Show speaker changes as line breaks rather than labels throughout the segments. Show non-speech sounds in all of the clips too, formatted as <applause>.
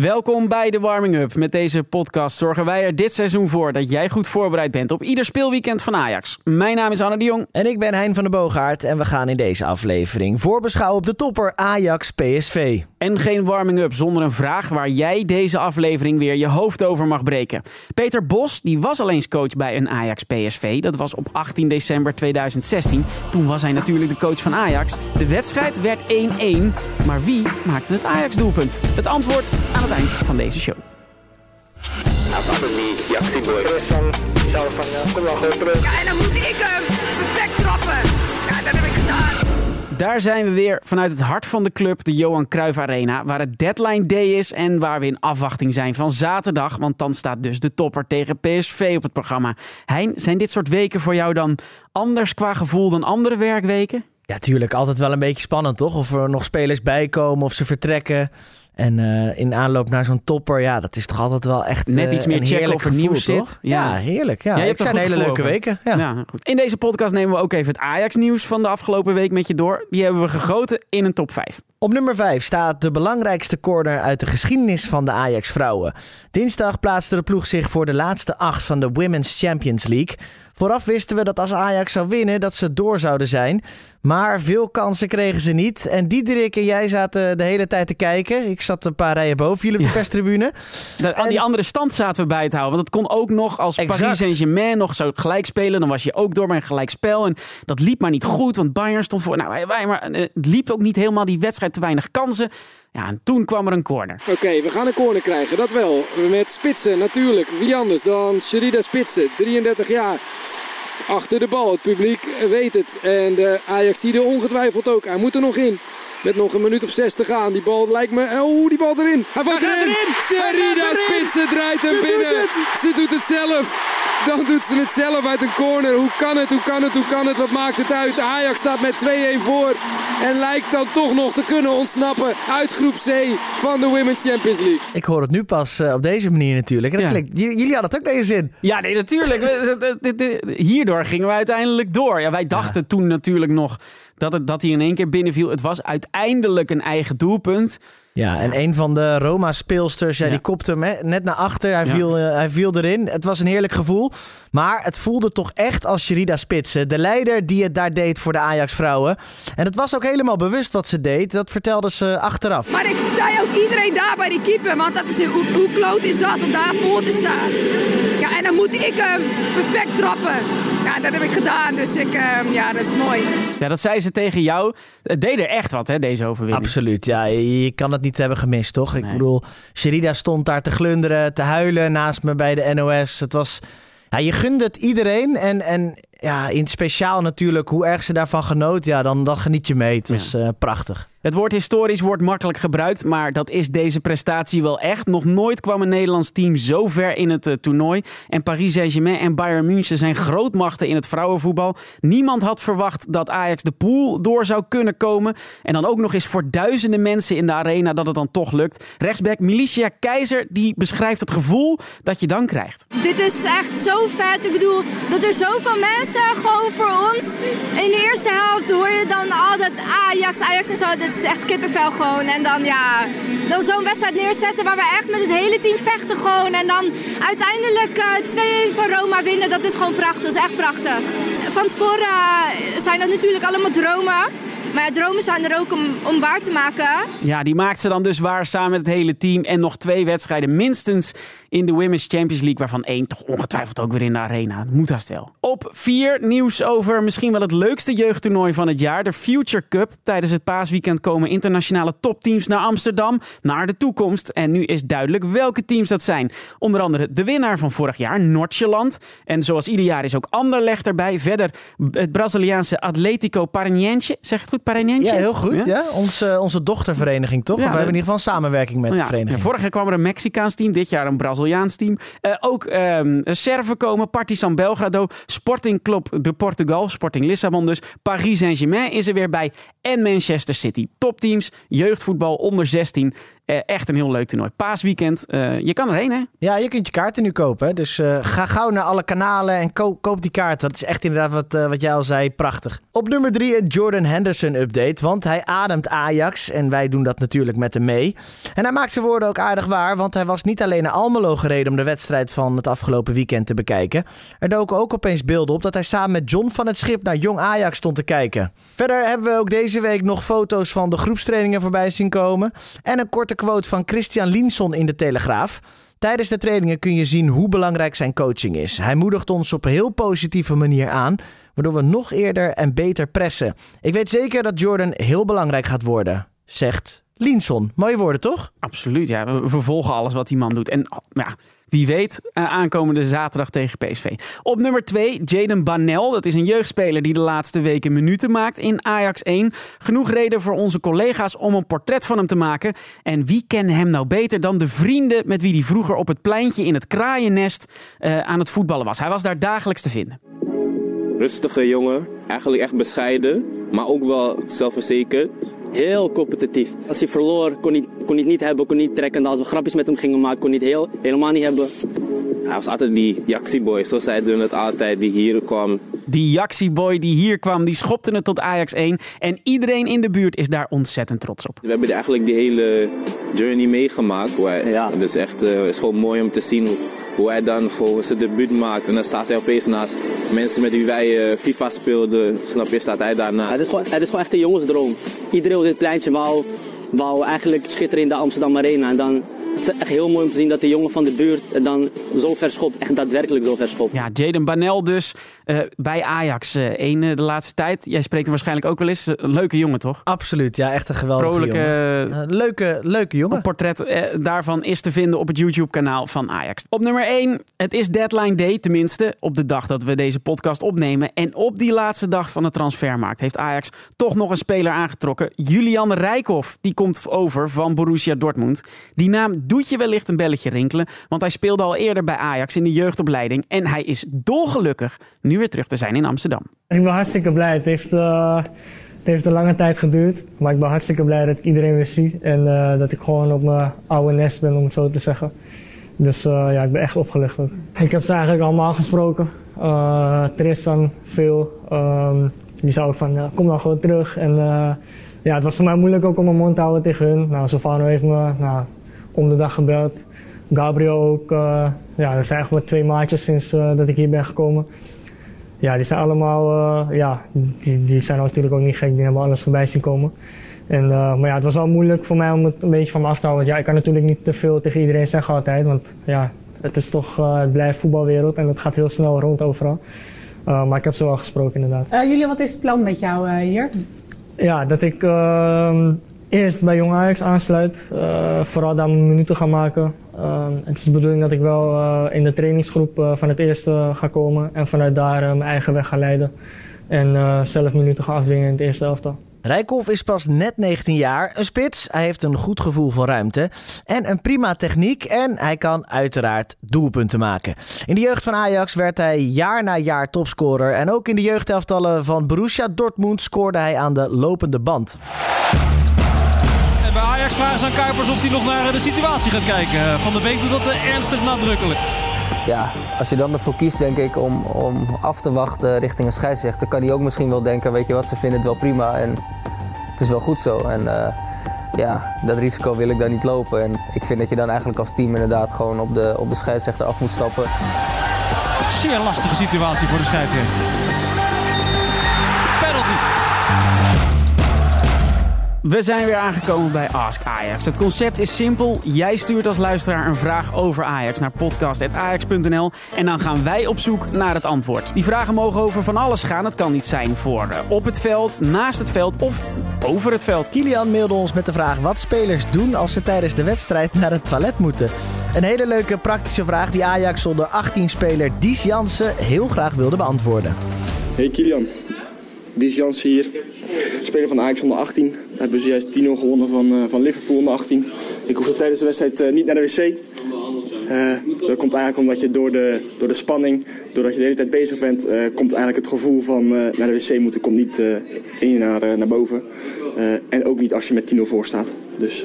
Welkom bij de Warming Up. Met deze podcast zorgen wij er dit seizoen voor dat jij goed voorbereid bent op ieder speelweekend van Ajax. Mijn naam is Anne de Jong.
En ik ben Hein van der Boogaard en we gaan in deze aflevering voorbeschouwen op de topper Ajax PSV.
En geen warming up zonder een vraag waar jij deze aflevering weer je hoofd over mag breken. Peter Bos die was al eens coach bij een Ajax PSV. Dat was op 18 december 2016. Toen was hij natuurlijk de coach van Ajax. De wedstrijd werd 1-1. Maar wie maakte het Ajax doelpunt? Het antwoord aan het eind van deze show.
Ja, en dan moet ik hem perfect trappen. Ja, dat heb ik gedaan.
Daar zijn we weer vanuit het hart van de club, de Johan Cruijff Arena, waar het deadline day is en waar we in afwachting zijn van zaterdag, want dan staat dus de topper tegen PSV op het programma. Hein, zijn dit soort weken voor jou dan anders qua gevoel dan andere werkweken?
Ja, tuurlijk. Altijd wel een beetje spannend, toch? Of er nog spelers bij komen of ze vertrekken. En eh, in aanloop naar zo'n topper, ja, dat is toch altijd wel echt
Net
eh,
iets meer
een
checken of er nieuws zit.
Ja,
Ja.
heerlijk. Ja,
Ja, je
zijn hele leuke
over.
weken. Ja.
goed. In deze podcast nemen we ook even het Ajax-nieuws van de afgelopen week met je door. Die hebben we gegoten in een top 5.
Op nummer 5 staat de belangrijkste corner uit de geschiedenis van de Ajax vrouwen. Dinsdag plaatste de ploeg zich voor de laatste acht van de Women's Champions League. Vooraf wisten we dat als Ajax zou winnen, dat ze door zouden zijn. Maar veel kansen kregen ze niet. En Diederik en jij zaten de hele tijd te kijken. Ik zat een paar rijen boven jullie op de perstribune.
De, aan die andere stand zaten we bij het houden. Want het kon ook nog als
Exact.
Paris Saint-Germain nog zou gelijk spelen. Dan was je ook door bij een gelijkspel. En dat liep maar niet goed. Want Bayern stond voor. Nou, wij, wij, maar eh, het liep ook niet helemaal die wedstrijd te weinig kansen. Ja, en toen kwam er een corner.
Oké, we gaan een corner krijgen, dat wel. Met Spitsen natuurlijk. Wie anders dan Sherida Spitsen, 33 jaar. Achter de bal, het publiek weet het. En de Ajax er ongetwijfeld ook. Hij moet er nog in. Met nog een minuut of zes te gaan. Die bal lijkt me... Oeh, die bal erin. Hij valt erin.
erin.
Sherida. Spitsen draait hem binnen.
doet.
Ze doet het zelf. Dan doet ze het zelf uit een corner. Hoe kan het, hoe kan het, hoe kan het? Wat maakt het uit? Ajax staat met 2-1 voor. En lijkt dan toch nog te kunnen ontsnappen uit groep C van de Women's Champions League.
Ik hoor het nu pas eh, op deze manier natuurlijk. En dat
Ja.
klinkt, j- jullie hadden het ook deze zin.
Ja, nee, natuurlijk. Hierdoor gingen we uiteindelijk door. Ja, wij dachten toen natuurlijk nog dat, het, dat hij in één keer binnenviel. Het was uiteindelijk een eigen doelpunt.
Ja, en een van de Roma-speelsters, ja,
Ja.
die kopte hem hè, net naar achter. Hij,
Ja.
viel, eh, hij viel erin. Het was een heerlijk gevoel. Maar het voelde toch echt als Sherida Spitsen. De leider die het daar deed voor de Ajax-vrouwen. En het was ook helemaal bewust wat ze deed. Dat vertelde ze achteraf.
Maar ik zei ook iedereen daar bij die keeper. Want dat is, hoe, hoe kloot is dat om daar voor te staan? Ja, en dan moet ik hem perfect trappen. Ja, dat heb ik gedaan. Dus ik, ehm, ja, dat is mooi.
Ja, dat zei ze tegen jou. Het deed er echt wat, hè, deze overwinning.
Absoluut, ja. Je kan het niet hebben gemist, toch? Ik bedoel, Sherida stond daar te glunderen, te huilen naast me bij de NOS. Het was... Ja, je gunde het iedereen. En, en ja, in het speciaal natuurlijk, hoe erg ze daarvan genoot. Ja, dan, dan geniet je mee. Het was eh, prachtig.
Het woord historisch wordt makkelijk gebruikt, maar dat is deze prestatie wel echt. Nog nooit kwam een Nederlands team zo ver in het eh, toernooi. En Paris Saint-Germain en Bayern München zijn grootmachten in het vrouwenvoetbal. Niemand had verwacht dat Ajax de pool door zou kunnen komen. En dan ook nog eens voor duizenden mensen in de arena dat het dan toch lukt. Rechtsback Milicia Keizer die beschrijft het gevoel dat je dan krijgt.
Dit is echt zo vet. Ik bedoel, dat er zoveel mensen gewoon voor ons. In de eerste helft hoor je dan al dat Ajax, Ajax en zo. Is echt kippenvel gewoon. En dan ja, dan zo'n wedstrijd neerzetten waar we echt met het hele team vechten gewoon. En dan uiteindelijk eh 2-1 van Roma winnen, dat is gewoon prachtig. Dat is echt prachtig. Van tevoren eh, zijn dat natuurlijk allemaal dromen. Maar dromen zijn er ook om, om waar te maken.
Ja, die maakt ze dan dus waar samen met het hele team. En nog twee wedstrijden minstens in de Women's Champions League. Waarvan één toch ongetwijfeld ook weer in de arena. Moet haast wel. Op vier nieuws over misschien wel het leukste jeugdtoernooi van het jaar. De Future Cup. Tijdens het paasweekend komen internationale topteams naar Amsterdam. Naar de toekomst. En nu is duidelijk welke teams dat zijn. Onder andere de winnaar van vorig jaar, Noordjeland. En zoals ieder jaar is ook Anderlecht erbij. Verder het Braziliaanse Atletico Paranaense. Zeg het goed? Paranaense?
Ja, heel goed. Ja? Onze, onze dochtervereniging, toch?
Ja,
we hebben in ieder geval een samenwerking met de vereniging.
ja, vorig jaar kwam er een Mexicaans team, dit jaar een Braziliaans team. Eh, ook ehm Serven komen, Partizan Belgrado, Sporting Club de Portugal, Sporting Lissabon dus. Paris Saint-Germain is er weer bij en Manchester City. Topteams, jeugdvoetbal onder 16 Eh, echt een heel leuk toernooi. Paasweekend. Eh, je kan erheen, hè?
Ja, je kunt je kaarten nu kopen. Dus eh, ga gauw naar alle kanalen en koop, koop die kaarten. Dat is echt inderdaad wat, eh, wat jij al zei, prachtig. Op nummer drie een Jordan Henderson update. Want hij ademt Ajax en wij doen dat natuurlijk met hem mee. En hij maakt zijn woorden ook aardig waar. Want hij was niet alleen naar Almelo gereden om de wedstrijd van het afgelopen weekend te bekijken. Er doken ook opeens beelden op dat hij samen met John van het Schip naar Jong Ajax stond te kijken. Verder hebben we ook deze week nog foto's van de groepstrainingen voorbij zien komen. En een korte quote van Christian Linson in de Telegraaf. Tijdens de trainingen kun je zien hoe belangrijk zijn coaching is. Hij moedigt ons op een heel positieve manier aan, waardoor we nog eerder en beter pressen. Ik weet zeker dat Jordan heel belangrijk gaat worden, zegt Linson. Mooie woorden, toch?
Absoluut, ja. We vervolgen alles wat die man doet. En oh, ja, wie weet, eh, aankomende zaterdag tegen PSV. Op nummer 2, Jaden Banel. Dat is een jeugdspeler die de laatste weken minuten maakt in Ajax 1. Genoeg reden voor onze collega's om een portret van hem te maken. En wie kent hem nou beter dan de vrienden met wie hij vroeger op het pleintje in het kraaiennest eh, aan het voetballen was. Hij was daar dagelijks te vinden.
Rustige jongen. Eigenlijk echt bescheiden, maar ook wel zelfverzekerd. Heel competitief. Als hij verloor, kon hij, kon hij het niet hebben, kon hij niet trekken. En als we grapjes met hem gingen maken, kon hij het heel, helemaal niet hebben. Hij was altijd die Jaxieboy, zo zeiden we het altijd, die hier kwam.
Die Jaxieboy die hier kwam, die schopte het tot Ajax 1. En iedereen in de buurt is daar ontzettend trots op.
We hebben eigenlijk die hele journey meegemaakt.
Ja.
Het is echt eh, het is gewoon mooi om te zien hoe, hij dan voor zijn debuut maakt. En dan staat hij opeens naast mensen met wie wij eh, FIFA speelden. Snap je, staat hij daarnaast.
Het is, gewoon, het is gewoon echt een jongensdroom. Iedereen op dit pleintje wou, wou eigenlijk schitteren in de Amsterdam Arena. En dan, het is echt heel mooi om te zien dat de jongen van de buurt en dan zo ver schopt. Echt daadwerkelijk zo ver schopt.
Ja, Jaden Banel dus eh, bij Ajax 1 de laatste tijd. Jij spreekt hem waarschijnlijk ook wel eens. Een leuke jongen, toch?
Absoluut, ja, echt een geweldige
Vrolijke
jongen. Eh, leuke, leuke jongen.
Een portret eh, daarvan is te vinden op het YouTube-kanaal van Ajax. Op nummer 1, het is deadline day, tenminste op de dag dat we deze podcast opnemen. En op die laatste dag van de transfermarkt heeft Ajax toch nog een speler aangetrokken. Julian Rijkoff, die komt over van Borussia Dortmund. Die naam doet je wellicht een belletje rinkelen, want hij speelde al eerder bij Ajax in de jeugdopleiding. En hij is dolgelukkig nu weer terug te zijn in Amsterdam.
Ik ben hartstikke blij. Het heeft, eh, het een lange tijd geduurd. Maar ik ben hartstikke blij dat ik iedereen weer zie. En eh, dat ik gewoon op mijn oude nest ben, om het zo te zeggen. Dus eh, ja, ik ben echt opgelucht. Ik heb ze eigenlijk allemaal gesproken. Eh, Tristan, veel. Ehm, die zei ook van, kom dan gewoon terug. En ja, het was voor mij moeilijk ook om mijn mond te houden tegen hun. Nou, Sofano heeft me nou, om de dag gebeld. Gabriel ook. eh, ja, dat zijn eigenlijk maar twee maatjes sinds eh, dat ik hier ben gekomen. Ja, die zijn allemaal, eh, ja, die, die zijn natuurlijk ook niet gek, die hebben alles voorbij zien komen. En, maar ja, het was wel moeilijk voor mij om het een beetje van me af te houden. Want ja, ik kan natuurlijk niet te veel tegen iedereen zeggen altijd, want ja, het is toch, het blijft voetbalwereld en het gaat heel snel rond overal. Maar ik heb ze wel gesproken inderdaad.
Julia, wat is het plan met jou hier?
Ja, dat ik ehm, eerst bij Jong Ajax aansluit. eh, vooral daar minuten ga maken. Ehm, het is de bedoeling dat ik wel eh, in de trainingsgroep eh, van het eerste ga komen. En vanuit daar eh, mijn eigen weg ga leiden. En eh, zelf minuten ga afdwingen in het eerste elftal.
Rijkoff is pas net 19 jaar, een spits. Hij heeft een goed gevoel voor ruimte en een prima techniek. En hij kan uiteraard doelpunten maken. In de jeugd van Ajax werd hij jaar na jaar topscorer. En ook in de jeugdelftallen van Borussia Dortmund scoorde hij aan de lopende band.
Ajax vragen ze aan Kuipers of hij nog naar de situatie gaat kijken. Van der Beek doet dat eh, ernstig nadrukkelijk.
Ja, als je dan ervoor kiest, denk ik, om, om af te wachten richting een scheidsrechter, kan hij ook misschien wel denken, weet je wat, ze vinden het wel prima en het is wel goed zo. En eh, ja, dat risico wil ik dan niet lopen. En ik vind dat je dan eigenlijk als team inderdaad gewoon op de, op de scheidsrechter af moet stappen.
Zeer lastige situatie voor de scheidsrechter.
We zijn weer aangekomen bij Ask Ajax. Het concept is simpel. Jij stuurt als luisteraar een vraag over Ajax naar podcast.ajax.nl en dan gaan wij op zoek naar het antwoord. Die vragen mogen over van alles gaan. Het kan niet zijn voor eh, op het veld, naast het veld of over het veld.
Kilian mailde ons met de vraag wat spelers doen als ze tijdens de wedstrijd naar het toilet moeten. Een hele leuke praktische vraag die Ajax onder 18-speler Dies Jansen heel graag wilde beantwoorden.
Hey Kilian, Dies Jansen hier, speler van Ajax onder 18. Hebben zojuist 10-0 gewonnen van, eh, van Liverpool onder 18. Ik hoefde tijdens de wedstrijd eh, niet naar de wc. Eh, dat komt eigenlijk omdat je door de, door de spanning, doordat je de hele tijd bezig bent, komt eigenlijk het gevoel van naar de wc moeten komt niet in je naar, naar boven. En ook niet als je met 10-0 voor staat. Dus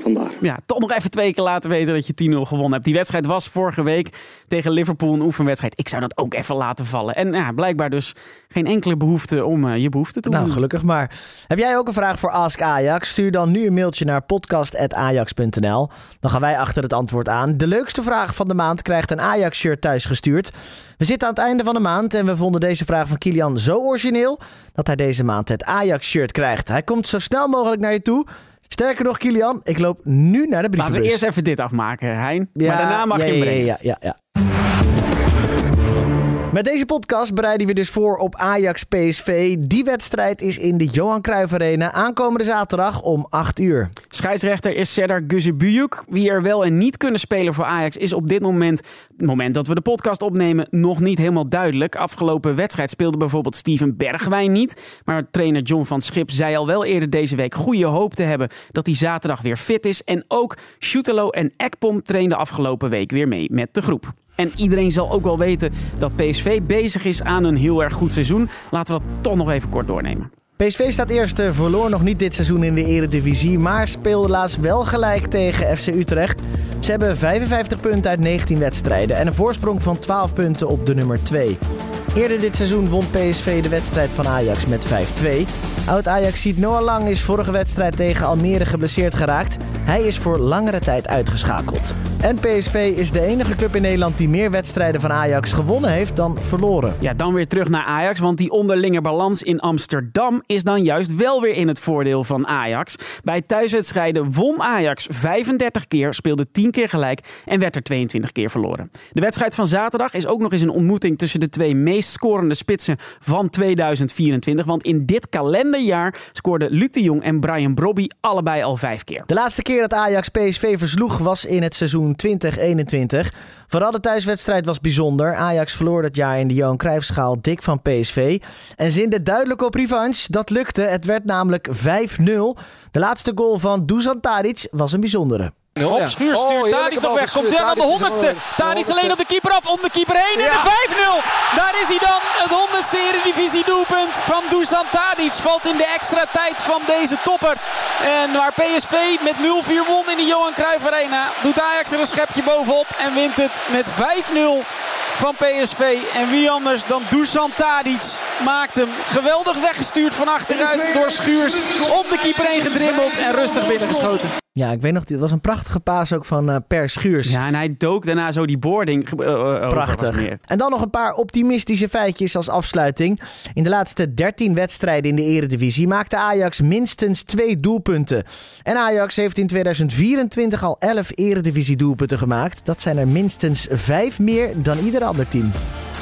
vandaar.
Ja, toch nog even twee keer laten weten dat je 10-0 gewonnen hebt. Die wedstrijd was vorige week tegen Liverpool een oefenwedstrijd. Ik zou dat ook even laten vallen. En ja, blijkbaar dus geen enkele behoefte om uh, je behoefte te doen.
Nou, gelukkig maar. Heb jij ook een vraag voor Ask Ajax? Stuur dan nu een mailtje naar podcast.ajax.nl. Dan gaan wij achter het antwoord aan. De leukste vraag van de maand krijgt een Ajax-shirt thuisgestuurd. We zitten aan het einde van de maand en we vonden deze vraag van Kilian zo origineel dat hij deze maand het Ajax-shirt krijgt. Hij komt zo snel mogelijk naar je toe. Sterker nog, Kilian, ik loop nu naar de brievenbus.
Laten we eerst even dit afmaken, Hein. Ja, maar daarna mag
ja,
je hem brengen.
Ja, ja, ja. Met deze podcast bereiden we dus voor op Ajax PSV. Die wedstrijd is in de Johan Cruijff Arena aankomende zaterdag om 8 uur.
Scheidsrechter is Serdar Guzebuyuk. Wie er wel en niet kunnen spelen voor Ajax is op dit moment, het moment dat we de podcast opnemen, nog niet helemaal duidelijk. Afgelopen wedstrijd speelde bijvoorbeeld Steven Bergwijn niet. Maar trainer John van Schip zei al wel eerder deze week goede hoop te hebben dat hij zaterdag weer fit is. En ook Schutelo en Ekpom trainden afgelopen week weer mee met de groep. En iedereen zal ook wel weten dat PSV bezig is aan een heel erg goed seizoen. Laten we dat toch nog even kort doornemen.
PSV staat eerste, verloor nog niet dit seizoen in de Eredivisie, maar speelde laatst wel gelijk tegen FC Utrecht. Ze hebben 55 punten uit 19 wedstrijden en een voorsprong van 12 punten op de nummer 2. Eerder dit seizoen won PSV de wedstrijd van Ajax met 5-2. Oud-Ajax ziet Noah Lang is vorige wedstrijd tegen Almere geblesseerd geraakt. Hij is voor langere tijd uitgeschakeld. En PSV is de enige club in Nederland die meer wedstrijden van Ajax gewonnen heeft dan verloren.
Ja, dan weer terug naar Ajax, want die onderlinge balans in Amsterdam is dan juist wel weer in het voordeel van Ajax. Bij thuiswedstrijden won Ajax 35 keer, speelde 10 keer gelijk en werd er 22 keer verloren. De wedstrijd van zaterdag is ook nog eens een ontmoeting tussen de twee meest scorende spitsen van 2024. Want in dit kalenderjaar scoorden Luc de Jong en Brian Brobby allebei al vijf keer.
De laatste keer dat Ajax PSV versloeg was in het seizoen 2021. Vooral de thuiswedstrijd was bijzonder. Ajax verloor dat jaar in de Johan Cruijffschaal dik van PSV. En zinde duidelijk op revanche. Dat lukte. Het werd namelijk 5-0. De laatste goal van Dusan Tadic was een bijzondere.
Op Schuur stuurt oh, Tadic nog weg. Komt hij aan de honderdste. Tadic alleen op de keeper af. Om de keeper heen. En de 5-0. Daar is hij dan. Het honderdste Eredivisie doelpunt van Dusan Tadic. Valt in de extra tijd van deze topper. En waar PSV met 0-4 won in de Johan Cruijff Arena. Doet Ajax er een schepje bovenop. En wint het met 5-0 van PSV. En wie anders dan Dusan Tadic maakt hem geweldig weggestuurd van achteruit door Schuurs. Om de keeper heen gedribbeld en rustig binnengeschoten.
Ja, ik weet nog, dit was een prachtige paas ook van uh, Per Schuurs.
Ja, en hij dook daarna zo die boarding uh,
Prachtig.
Meer.
En dan nog een paar optimistische feitjes als afsluiting. In de laatste 13 wedstrijden in de eredivisie maakte Ajax minstens twee doelpunten. En Ajax heeft in 2024 al 11 eredivisie doelpunten gemaakt. Dat zijn er minstens vijf meer dan ieder ander team.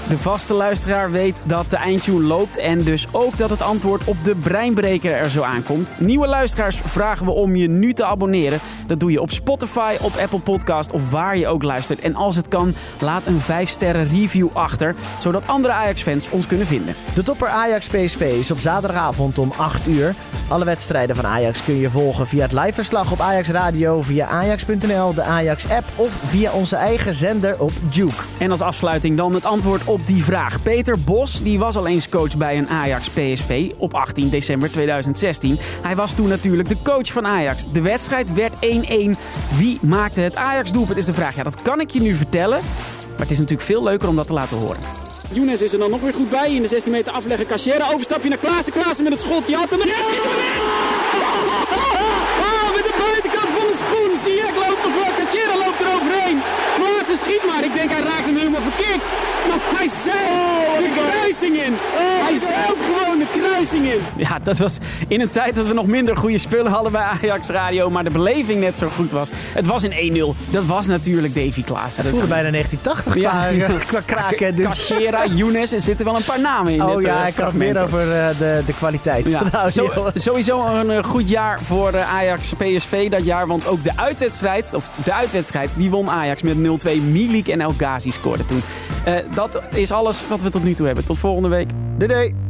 De vaste luisteraar weet dat de eindtune loopt en dus ook dat het antwoord op de breinbreker er zo aankomt. Nieuwe luisteraars vragen we om je nu te abonneren. Dat doe je op Spotify, op Apple Podcast of waar je ook luistert. En als het kan, laat een 5 sterren review achter, zodat andere Ajax-fans ons kunnen vinden.
De topper Ajax PSV is op zaterdagavond om 8 uur. Alle wedstrijden van Ajax kun je volgen via het liveverslag op Ajax Radio, via Ajax.nl, de Ajax-app of via onze eigen zender op Juke.
En als afsluiting dan het antwoord op die vraag. Peter Bos die was al eens coach bij een Ajax PSV op 18 december 2016. Hij was toen natuurlijk de coach van Ajax. De wedstrijd werd 1-1. Wie maakte het Ajax doelpunt is de vraag. Ja, dat kan ik je nu vertellen. Maar het is natuurlijk veel leuker om dat te laten horen.
Younes is er dan nog weer goed bij. In de 16 meter afleggen. Cachera overstapje naar Klaassen. Klaassen met het schot. Die had hem. Oh, met de buitenkant schoen. Zie je, loopt er voor. Cachera loopt er overheen. Klaassen schiet maar. Ik denk hij raakt hem helemaal verkeerd. Maar hij zeilt de kruising in. Hij zeilt gewoon de kruising in.
Ja, dat was in een tijd dat we nog minder goede spullen hadden bij Ajax Radio. Maar de beleving net zo goed was. Het was een 1-0. Dat was natuurlijk Davy Klaassen.
Het voelde bijna 1980 qua,
Ja.
qua <laughs> kraken. Dus.
Cachera, Younes, er zitten wel een paar namen in
Oh
dit
ja,
eh,
ik had meer over eh, de, de kwaliteit.
Ja, <laughs>
Nou,
zo- sowieso een eh, goed jaar voor eh, Ajax PSV dat jaar. Want ook de uitwedstrijd, of de uitwedstrijd, die won Ajax met 0-2. Milik en El Ghazi scoorden toen. Eh, dat is alles wat we tot nu toe hebben. Tot volgende week.
Doei doei.